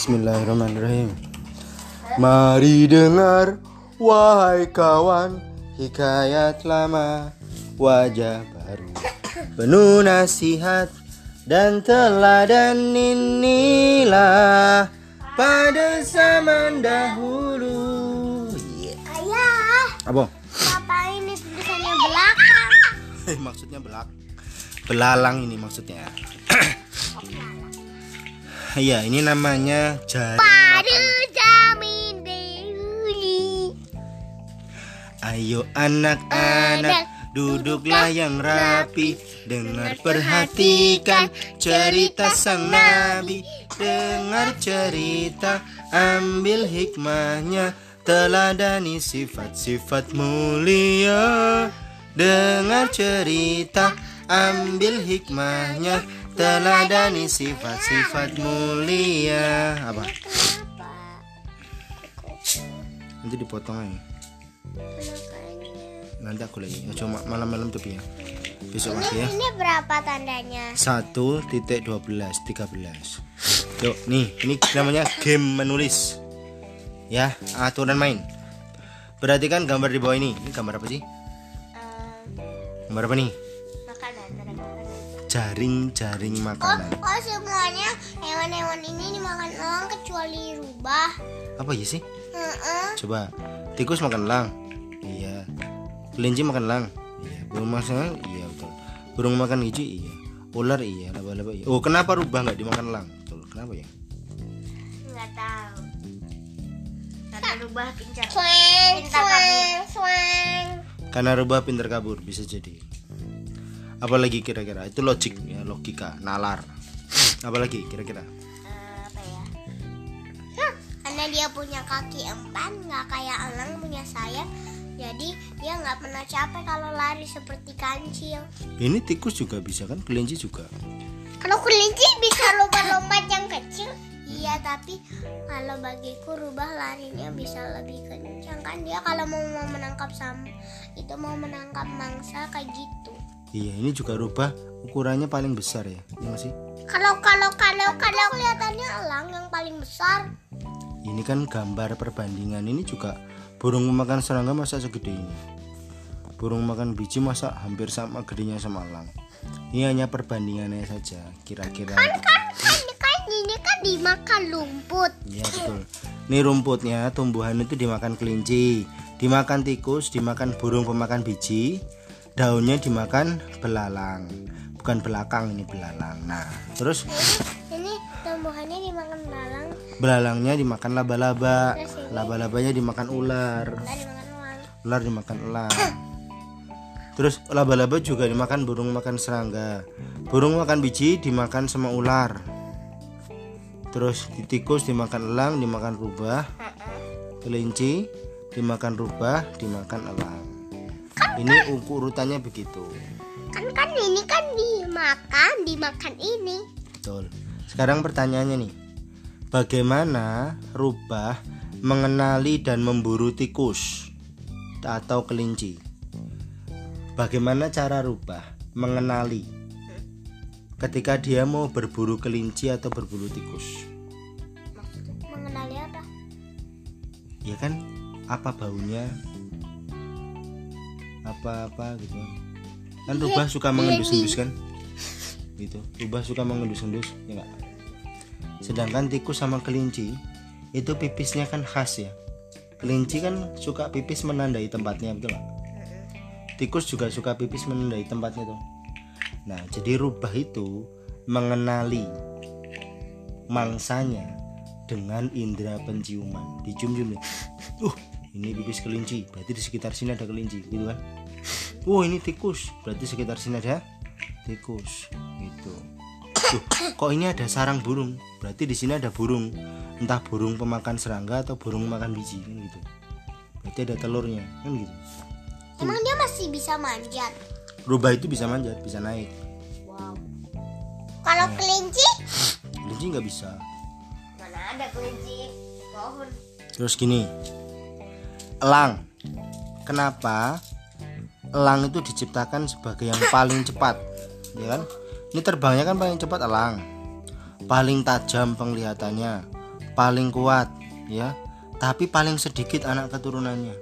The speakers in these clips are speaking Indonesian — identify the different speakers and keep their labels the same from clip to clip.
Speaker 1: Bismillahirrahmanirrahim. Mari dengar wahai kawan hikayat lama wajah baru penuh nasihat dan teladan inilah pada zaman dahulu. Yeah.
Speaker 2: Ayah,
Speaker 1: Apa?
Speaker 2: apa ini tulisannya belakang?
Speaker 1: maksudnya belak belalang ini maksudnya. Iya, ini namanya jari.
Speaker 2: Zaman dahulu.
Speaker 1: Ayo anak-anak duduklah yang rapi. Dengar perhatikan cerita sang nabi. Dengar cerita ambil hikmahnya. Teladani sifat-sifat mulia. Dengar cerita ambil hikmahnya Teladani sifat-sifat mulia. Apa? Nanti dipotong aja. Nanti aku lagi. Ya, Cuma malam-malam tapi ya Besok lagi ya.
Speaker 2: Ini berapa tandanya?
Speaker 1: 1 titik 12 13 Yuk nih ini namanya game menulis. Ya aturan main. Perhatikan gambar di bawah ini. Ini gambar apa sih? Gambar apa nih?
Speaker 2: Makanan.
Speaker 1: Jaring-jaring
Speaker 2: Oh,
Speaker 1: makanan
Speaker 2: oh semuanya hewan-hewan ini dimakan elang kecuali rubah.
Speaker 1: Apa ya sih?
Speaker 2: Heeh.
Speaker 1: Coba Tikus makan elang Iya Kelinci makan elang Iya Burung makan Iya betul Burung makan hijau Iya Ular iya Laba-laba iya Oh kenapa rubah nggak dimakan elang? Betul Kenapa ya?
Speaker 2: Nggak tahu.
Speaker 3: Karena rubah.
Speaker 2: Sweng,
Speaker 3: Pintar
Speaker 2: sweng, sweng.
Speaker 1: Karena rubah pintar kabur bisa jadi. Apalagi kira-kira itu logik ya logika nalar. Apalagi kira-kira.
Speaker 2: Apa ya? Karena dia punya kaki empat, nggak kayak elang punya sayap. Jadi dia nggak pernah capek kalau lari seperti kancil.
Speaker 1: Ini tikus juga bisa kan? Kelinci juga.
Speaker 2: Kalau kelinci bisa lompat-lompat yang kecil. Iya, tapi kalau bagiku rubah larinya bisa lebih kencang kan dia kalau mau, mau menangkap sam itu mau menangkap mangsa kayak gitu.
Speaker 1: Iya ini juga rubah ukurannya paling besar ya. Iya nggak sih?
Speaker 2: Kalau kalau kalau kalau kelihatannya elang yang paling besar.
Speaker 1: Ini kan gambar perbandingan. Ini juga burung pemakan serangga masa segede ini. Burung makan biji masa hampir sama gedenya sama elang. Ini hanya perbandingannya saja. Kira-kira.
Speaker 2: Kan kan kan ini kan dimakan lumput.
Speaker 1: Iya betul. Ini rumputnya tumbuhan itu dimakan kelinci, dimakan tikus, dimakan burung pemakan biji, daunnya dimakan belalang. Bukan belakang ini belalang. Nah, terus
Speaker 2: Ini tumbuhannya dimakan lalang
Speaker 1: belalangnya dimakan laba-laba, laba-labanya dimakan ular, ular dimakan elang. Terus laba-laba juga dimakan burung makan serangga. Burung makan biji dimakan sama ular. Terus tikus dimakan elang, dimakan rubah. Kelinci dimakan rubah, dimakan elang. Ini ukur urutannya begitu.
Speaker 2: Kan kan ini kan dimakan dimakan ini.
Speaker 1: Betul. Sekarang pertanyaannya nih. Bagaimana rubah mengenali dan memburu tikus atau kelinci? Bagaimana cara rubah mengenali ketika dia mau berburu kelinci atau berburu tikus?
Speaker 2: Mengenali apa?
Speaker 1: Ya kan apa baunya? Apa-apa gitu. Kan rubah suka mengendus-endus kan? Gitu. Rubah suka mengendus-endus, ya enggak? Sedangkan tikus sama kelinci itu pipisnya kan khas ya. Kelinci kan suka pipis menandai tempatnya, betul nggak? Tikus juga suka pipis menandai tempatnya tuh. Nah, jadi rubah itu mengenali mangsanya dengan indera penciuman. Dicium-cium nih. Uh, ini pipis kelinci, berarti di sekitar sini ada kelinci, gitu kan? Oh, ini tikus, berarti sekitar sini ada tikus, gitu. Tuh, kok ini ada sarang burung? Berarti di sini ada burung. Entah burung pemakan serangga atau burung makan biji kan gitu. Berarti ada telurnya, kan gitu.
Speaker 2: Emang dia masih bisa manjat?
Speaker 1: Rubah itu bisa manjat, bisa naik.
Speaker 2: Wow. Kalau kelinci?
Speaker 1: Kelinci nggak bisa.
Speaker 3: Mana ada kelinci pohon.
Speaker 1: Terus gini, elang. Kenapa elang itu diciptakan sebagai yang paling cepat, ya kan? Ini terbangnya kan paling cepat elang, paling tajam penglihatannya, paling kuat ya. Tapi paling sedikit anak keturunannya.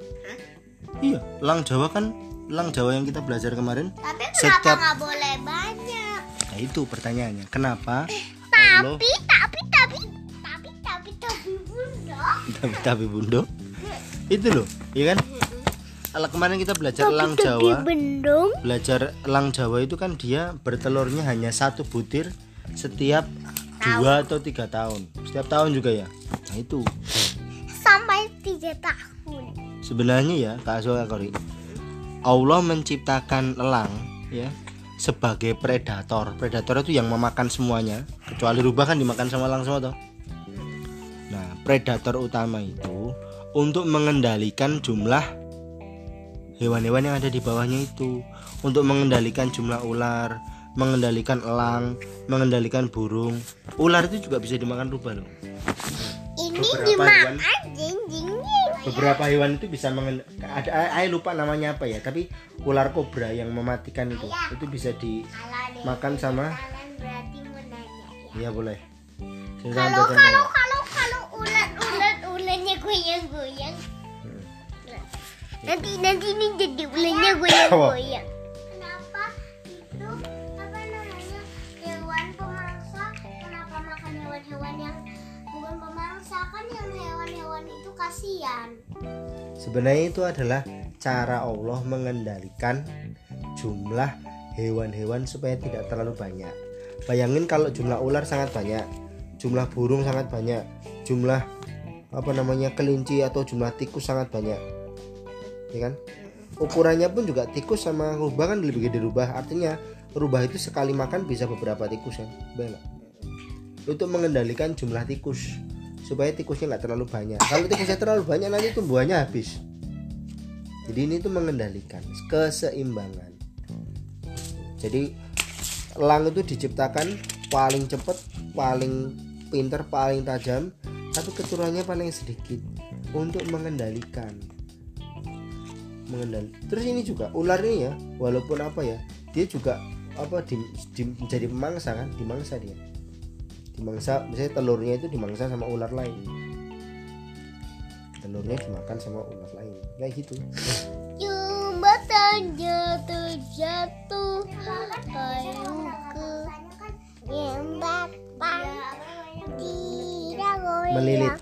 Speaker 1: Iya elang Jawa kan elang Jawa yang kita belajar kemarin.
Speaker 2: Tapi kenapa
Speaker 1: Setiap-
Speaker 2: nggak boleh banyak?
Speaker 1: nah itu pertanyaannya. Kenapa? Allah.
Speaker 2: Tapi, tapi, tapi, tapi, tapi, tapi, bunda.
Speaker 1: tapi tapi bundo itu loh iya kan kemarin kita belajar elang Jawa.
Speaker 2: bendung.
Speaker 1: belajar elang Jawa itu kan dia bertelurnya hanya satu butir setiap dua atau tiga tahun. Setiap tahun juga ya? Nah itu.
Speaker 2: Sampai tiga tahun.
Speaker 1: sebenarnya ya Kak Azwa Kori Allah menciptakan elang ya sebagai predator. Predator itu yang memakan semuanya kecuali rubah kan dimakan sama elang semua toh. Nah predator utama itu untuk mengendalikan jumlah hewan-hewan yang ada di bawahnya itu. Untuk mengendalikan jumlah ular mengendalikan elang mengendalikan burung. Ular itu juga bisa dimakan rubah loh.
Speaker 2: Ini
Speaker 1: Beberapa hewan.
Speaker 2: dimakan jing jing
Speaker 1: beberapa hewan itu bisa mengen ada saya lupa namanya apa ya tapi ular kobra yang mematikan itu. Itu bisa dimakan sama
Speaker 2: ya.
Speaker 1: iya boleh. Saya
Speaker 2: Kalau kalau kalau Nanti nanti ini jadi ulatnya goyang goyang. Kenapa itu apa namanya hewan pemangsa? Kenapa makan hewan-hewan yang bukan pemangsa kan yang hewan-hewan itu kasihan.
Speaker 1: sebenarnya itu adalah cara Allah mengendalikan jumlah hewan-hewan supaya tidak terlalu banyak bayangin kalau jumlah ular sangat banyak jumlah burung sangat banyak jumlah apa namanya kelinci atau jumlah tikus sangat banyak ya kan? Ukurannya pun juga tikus sama rubah kan lebih gede rubah. Artinya rubah itu sekali makan bisa beberapa tikus ya Benar untuk mengendalikan jumlah tikus. Supaya tikusnya nggak terlalu banyak. Kalau tikusnya terlalu banyak nanti tumbuhannya habis. Jadi ini tuh mengendalikan keseimbangan. Jadi elang itu diciptakan paling cepat paling pinter paling tajam. Tapi keturunannya paling sedikit. Untuk mengendalikan mengendali terus ini juga ular ini ya walaupun apa ya dia juga apa di, di- menjadi pemangsa kan dimangsa dia. Dimangsa misalnya telurnya itu dimangsa sama ular lain. Telurnya dimakan sama ular lain kayak gitu.
Speaker 2: Jembatan jatuh jatuh kayu ke jembatan tidak goyang.
Speaker 1: Melilit.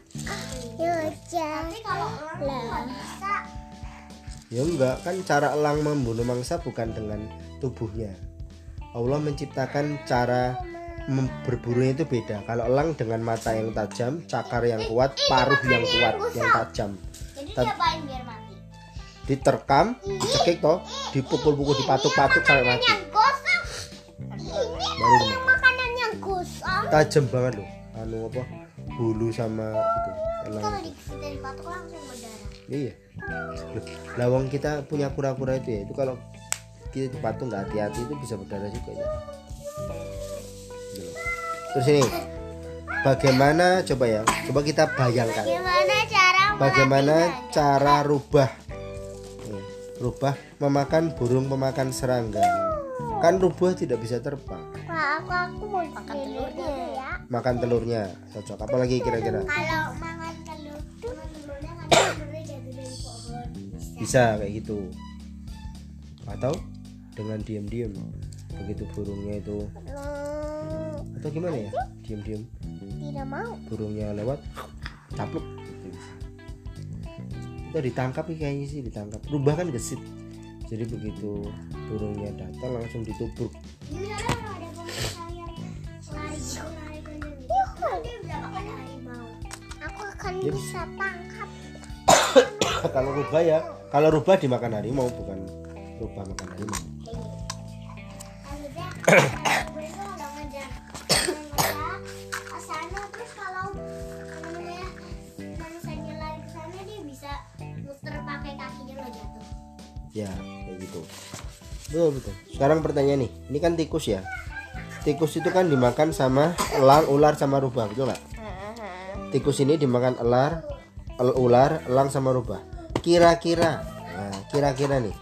Speaker 2: Tapi kalau orang bisa
Speaker 1: ya enggak kan cara elang membunuh mangsa bukan dengan tubuhnya. Allah menciptakan cara berburunya itu beda. Kalau elang dengan mata yang tajam cakar yang kuat paruh yang kuat yang tajam.
Speaker 2: Jadi diapain biar mati?
Speaker 1: diterkam dicekik toh dipukul-pukul dipatuk-patuk sampai mati. baru
Speaker 2: makanan yang gosong.
Speaker 1: tajam banget loh. Anu apa? Bulu sama itu elang
Speaker 2: Kalau kita dipatuk langsung berdarah.
Speaker 1: Iya. Lawang kita punya kura-kura itu ya itu kalau kita dipatung nggak hati-hati itu bisa berdarah juga ya terus ini bagaimana coba ya coba kita bayangkan.
Speaker 2: Gimana cara
Speaker 1: bagaimana cara rubah? Nih, rubah memakan burung pemakan serangga. Kan rubah tidak bisa terbang
Speaker 2: aku aku mau makan telurnya. ya.
Speaker 1: makan telurnya cocok. Apalagi kira-kira?
Speaker 2: Kalau makan telur
Speaker 1: bisa kayak gitu. Atau dengan diam-diam begitu burungnya itu. Atau gimana ya? Diam-diam.
Speaker 2: Tidak mau.
Speaker 1: burungnya lewat capluk gitu itu ditangkap nih kayaknya sih ditangkap. Rubah kan gesit. Jadi begitu burungnya datang langsung ditubruk.
Speaker 2: Aku akan bisa tangkap.
Speaker 1: kalau rubah ya kalau rubah dimakan harimau bukan rubah makan harimau. Ya kayak gitu. Betul betul. Sekarang pertanyaan nih ini kan tikus ya. Tikus itu kan dimakan sama elang ular sama rubah betul nggak? Tikus ini dimakan elar el- ular elang sama rubah. Kira-kira. Nah kira-kira nih.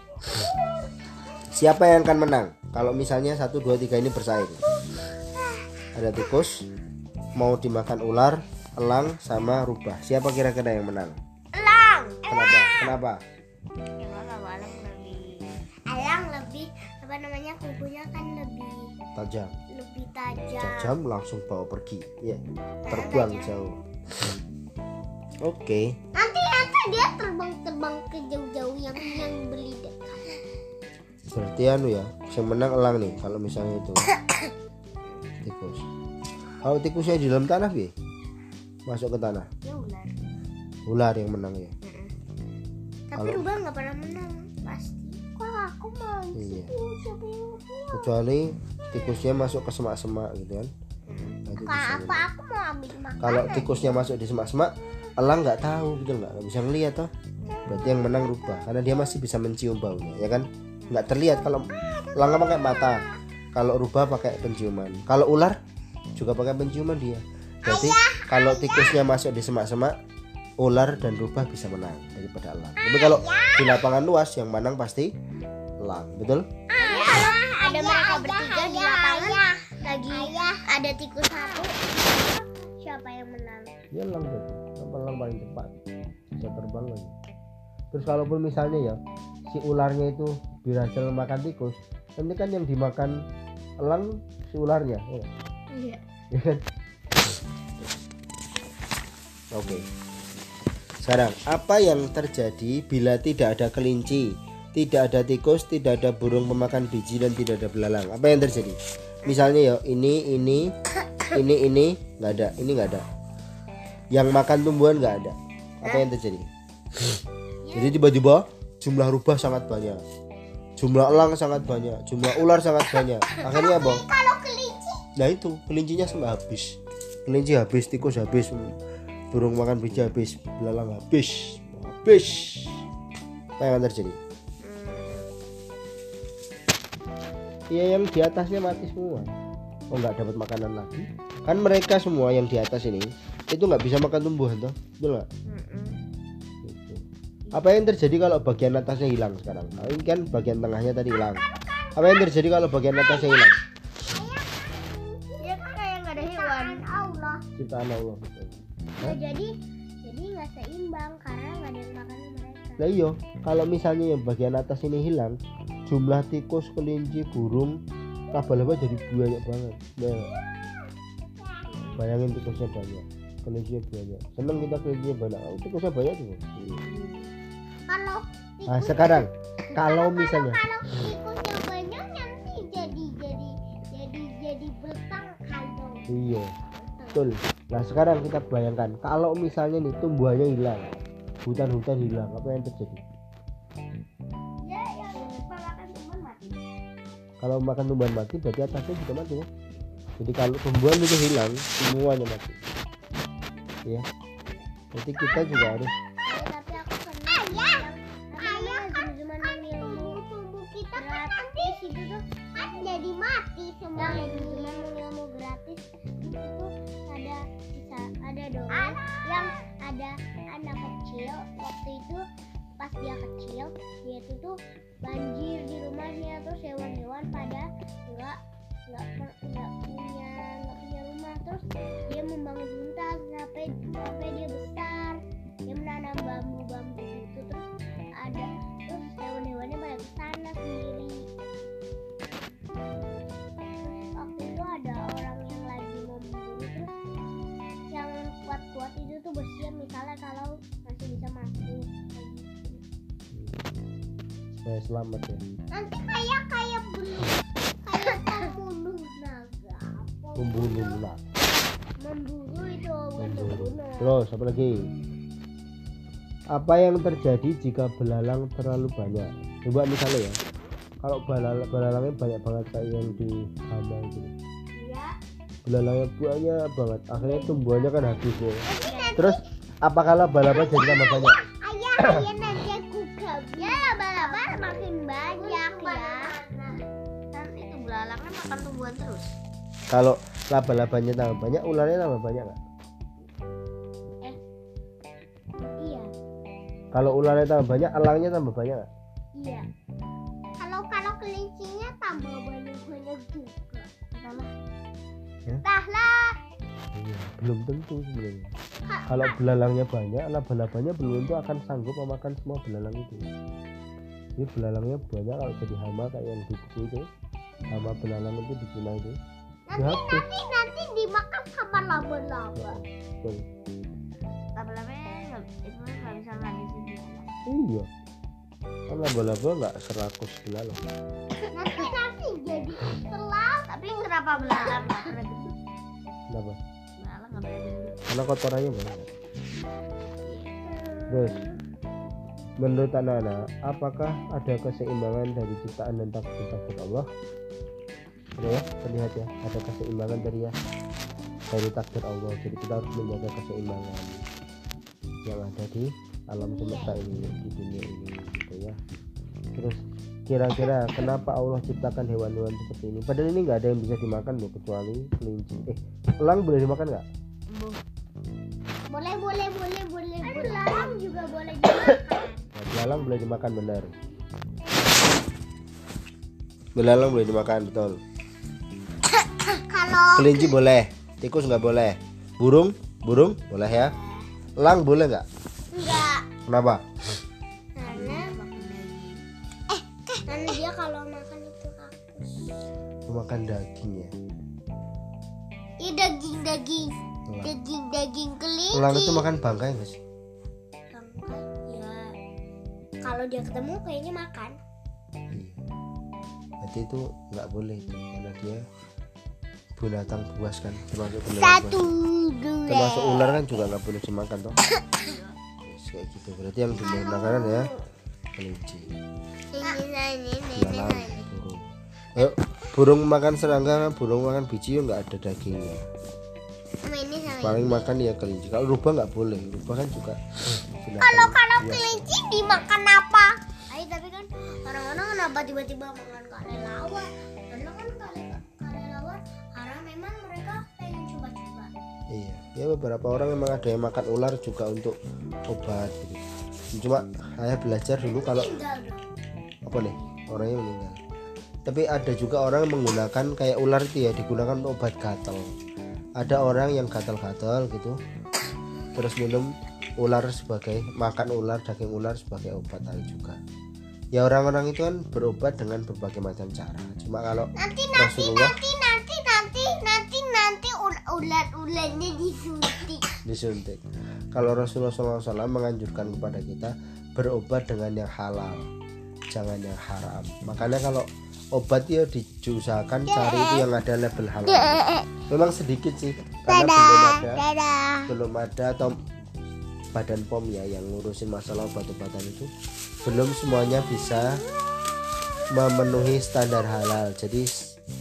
Speaker 1: Siapa yang akan menang? Kalau misalnya satu dua tiga ini bersaing. Ada tikus mau dimakan ular elang sama rubah. Siapa kira-kira yang menang?
Speaker 3: Elang.
Speaker 1: kenapa? Kenapa.
Speaker 2: Elang lebih apa namanya kukunya kan lebih
Speaker 1: tajam.
Speaker 2: lebih tajam.
Speaker 1: tajam langsung bawa pergi. Ya terbang jauh oke.
Speaker 2: Nanti nanti dia terbang-terbang ke jauh-jauh yang yang beli dekat.
Speaker 1: berarti anu ya yang menang elang nih kalau misalnya itu. Tikus. Kalau tikusnya di dalam tanah bi? Masuk ke tanah?
Speaker 3: Ya ular.
Speaker 1: ular yang menang ya?
Speaker 2: Tapi
Speaker 1: Kalau-
Speaker 2: rubah nggak pernah menang pasti. Kok aku mau
Speaker 1: Iya. kecuali tikusnya masuk ke semak-semak gitu kan. Nah,
Speaker 2: Kalau aku mau ambil makan.
Speaker 1: kalau tikusnya masuk di semak-semak elang nggak tahu gitu nggak bisa ngeliat toh. Berarti yang menang rubah karena dia masih bisa mencium baunya ya kan? Nggak terlihat kalau elang pakai mata. Kalau rubah pakai penciuman. Kalau ular juga pakai penciuman dia. Berarti kalau tikusnya masuk di semak-semak ular dan rubah bisa menang daripada elang. Tapi kalau di lapangan luas yang menang pasti elang betul?
Speaker 2: Ada mereka bertiga di lapangan lagi ada tikus satu. Siapa yang menang?
Speaker 1: dia elang berarti Kenapa elang paling cepat bisa terbang lagi terus kalaupun misalnya ya si ularnya itu berhasil makan tikus nanti kan yang dimakan elang si ularnya ya nggak?
Speaker 2: Iya.
Speaker 1: Ya kan? oke sekarang apa yang terjadi bila tidak ada kelinci tidak ada tikus tidak ada burung pemakan biji dan tidak ada belalang apa yang terjadi misalnya ya ini ini ini ini nggak ada ini nggak ada yang makan tumbuhan nggak ada. Apa yang terjadi? Jadi tiba-tiba jumlah rubah sangat banyak. Jumlah elang sangat banyak. Jumlah ular sangat banyak. Akhirnya apa?
Speaker 2: Kalau kelinci?
Speaker 1: Nah itu. Kelincinya semua habis. Kelinci habis tikus habis burung makan biji habis belalang habis habis. Apa yang akan terjadi? Ya yang di atasnya mati semua oh nggak dapat makanan lagi kan mereka semua yang di atas ini itu nggak bisa makan tumbuhan toh betul nggak Gitu. apa yang terjadi kalau bagian atasnya hilang sekarang nah, ini kan bagian tengahnya tadi hilang apa yang terjadi kalau bagian atasnya hilang
Speaker 3: Ya kan kayak nggak ada hewan.
Speaker 2: Allah.
Speaker 1: ciptaan Allah betul.
Speaker 2: Nah, jadi jadi nggak seimbang karena nggak ada yang makan mereka.
Speaker 1: Lah iya, kalau misalnya yang bagian atas ini hilang, jumlah tikus, kelinci, burung, laba-laba jadi banyak banget. Nah, bayangin tikusnya banyak, kelincinya banyak. Seneng kita kelincinya banyak, oh, tikusnya banyak tuh. Iya.
Speaker 2: Kalau
Speaker 1: Nah sekarang, kalau misalnya,
Speaker 2: kalau tikusnya banyak nanti jadi jadi jadi jadi bertangkai dong.
Speaker 1: iya, betul. Nah sekarang kita bayangkan, kalau misalnya nih tumbuhannya hilang, hutan-hutan hilang, apa yang terjadi? Kalau makan tumbuhan mati, berarti atasnya juga mati ya. Jadi kalau tumbuhan itu hilang, semuanya mati. Ya. Jadi kita juga harus
Speaker 2: jadi mati semua cuma ilmu gratis itu ada ada dong yang ada anak kecil waktu itu pas dia kecil dia itu tuh banjir di rumahnya terus hewan-hewan pada nggak nggak nggak punya nggak punya rumah. Terus dia membangun hutan sampai sampai dia
Speaker 1: supaya selamat ya.
Speaker 2: nanti kayak kayak beli kayak pembunuh naga
Speaker 1: Membunuh ular.
Speaker 2: memburu itu
Speaker 1: Memburu.
Speaker 2: membunuh
Speaker 1: Terus apa lagi? Apa yang terjadi jika belalang terlalu banyak? Coba misalnya ya, kalau belalang belalangnya banyak banget kayak yang di Hama itu,
Speaker 2: ya
Speaker 1: belalangnya banyak banget, akhirnya tumbuhannya kan habis ya. Terus apakah laba-laba jadi tambah banyak?
Speaker 2: ayah ayah nanti
Speaker 3: makan tumbuhan terus.
Speaker 1: Kalau laba-labanya tambah banyak, ularnya tambah banyak nggak?
Speaker 2: iya.
Speaker 1: Kalau ularnya tambah banyak, elangnya tambah banyak nggak?
Speaker 2: iya. Kalau kalau kelincinya tambah banyak banyak juga. Entahlah
Speaker 1: Ya?
Speaker 2: entahlah.
Speaker 1: Iya, belum tentu sebenarnya. Kalau belalangnya banyak laba-labanya belum tentu akan sanggup memakan semua belalang itu. Jadi belalangnya banyak kalau jadi hama kayak yang di buku itu hama belalang itu di Cina itu.
Speaker 2: Nanti nanti nanti dimakan sama laba-laba.
Speaker 1: Betul.
Speaker 3: laba-labanya itu nggak bisa ngabisin dia
Speaker 1: iya. Kan laba-laba nggak serakus belalang
Speaker 2: nanti nanti jadi selang
Speaker 3: tapi kenapa belalang nggak pernah gede
Speaker 1: kenapa?
Speaker 3: Belalang nggak pernah gede
Speaker 1: karena kotorannya banyak terus menurut anak-anak apakah ada keseimbangan dari ciptaan dan takdir takdir Allah ada ya terlihat ya ada keseimbangan dari ya. Dari takdir Allah jadi kita harus menjaga keseimbangan yang ada di alam semesta ini di dunia ini gitu ya. Terus kira-kira kenapa Allah ciptakan hewan-hewan seperti ini? Padahal ini nggak ada yang bisa dimakan loh kecuali kelinci. Eh elang boleh dimakan nggak?
Speaker 2: Boleh boleh boleh boleh belalang juga boleh dimakan.
Speaker 1: Nah, belalang boleh dimakan benar. Belalang boleh dimakan betul. Kelinci boleh, tikus nggak boleh. Burung, burung boleh ya. Elang boleh nggak?
Speaker 2: enggak
Speaker 1: Kenapa?
Speaker 2: karena eh karena dia kalau makan itu rakus
Speaker 1: Memakan daging ya.
Speaker 2: ya daging daging daging daging kelinci
Speaker 1: Elang itu makan bangkai nggak sih?
Speaker 2: Bangkai, ya kalau dia ketemu kayaknya makan
Speaker 1: Iya. Berarti itu nggak boleh itu karena dia binatang buas kan? Termasuk binatang
Speaker 2: satu dua.
Speaker 1: Termasuk ular kan juga nggak boleh dimakan toh. Yes, kayak gitu. Berarti yang boleh makanan ya kelinci. Belalang burung. Ayo, burung makan serangga burung makan biji nggak ada dagingnya. Paling makan ya kelinci. Kalau rubah nggak boleh. Rubah kan juga
Speaker 2: kalau kalau kelinci dimakan apa? Ayo tapi kan orang-orang kenapa tiba-tiba makan kelelawar
Speaker 1: ya beberapa orang memang ada yang makan ular juga untuk obat gitu. Cuma saya belajar dulu kalau apa nih? Orangnya meninggal. Tapi ada juga orang yang menggunakan kayak ular itu ya digunakan untuk obat gatal. Ada orang yang gatal-gatal gitu terus minum ular sebagai makan ular daging ular sebagai obat ada juga. Ya orang-orang itu kan berobat dengan berbagai macam cara. Cuma kalau
Speaker 2: nanti
Speaker 1: Rasulullah
Speaker 2: nanti nanti nanti ul- ular-ularnya disuntik.
Speaker 1: Disuntik. Kalau Rasulullah SAW menganjurkan kepada kita berobat dengan yang halal jangan yang haram. Makanya kalau obat ya diusahakan cari itu yang ada label halal. Memang sedikit sih karena belum ada.
Speaker 2: Dadah.
Speaker 1: Belum ada atau badan pom ya yang ngurusin masalah obat-obatan itu belum semuanya bisa memenuhi standar halal. Jadi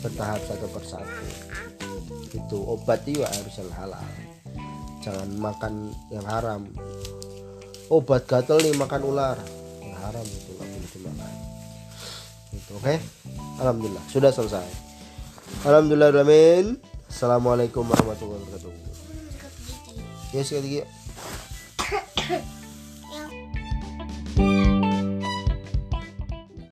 Speaker 1: bertahap satu persatu itu obat itu harus yang halal. Jangan makan yang haram. Obat gatel nih makan ular. Yang haram itu nggak boleh dimakan. Itu oke? Alhamdulillah sudah selesai. Alhamdulillah alamin. Assalamualaikum warahmatullahi wabarakatuh. Ya sekali lagi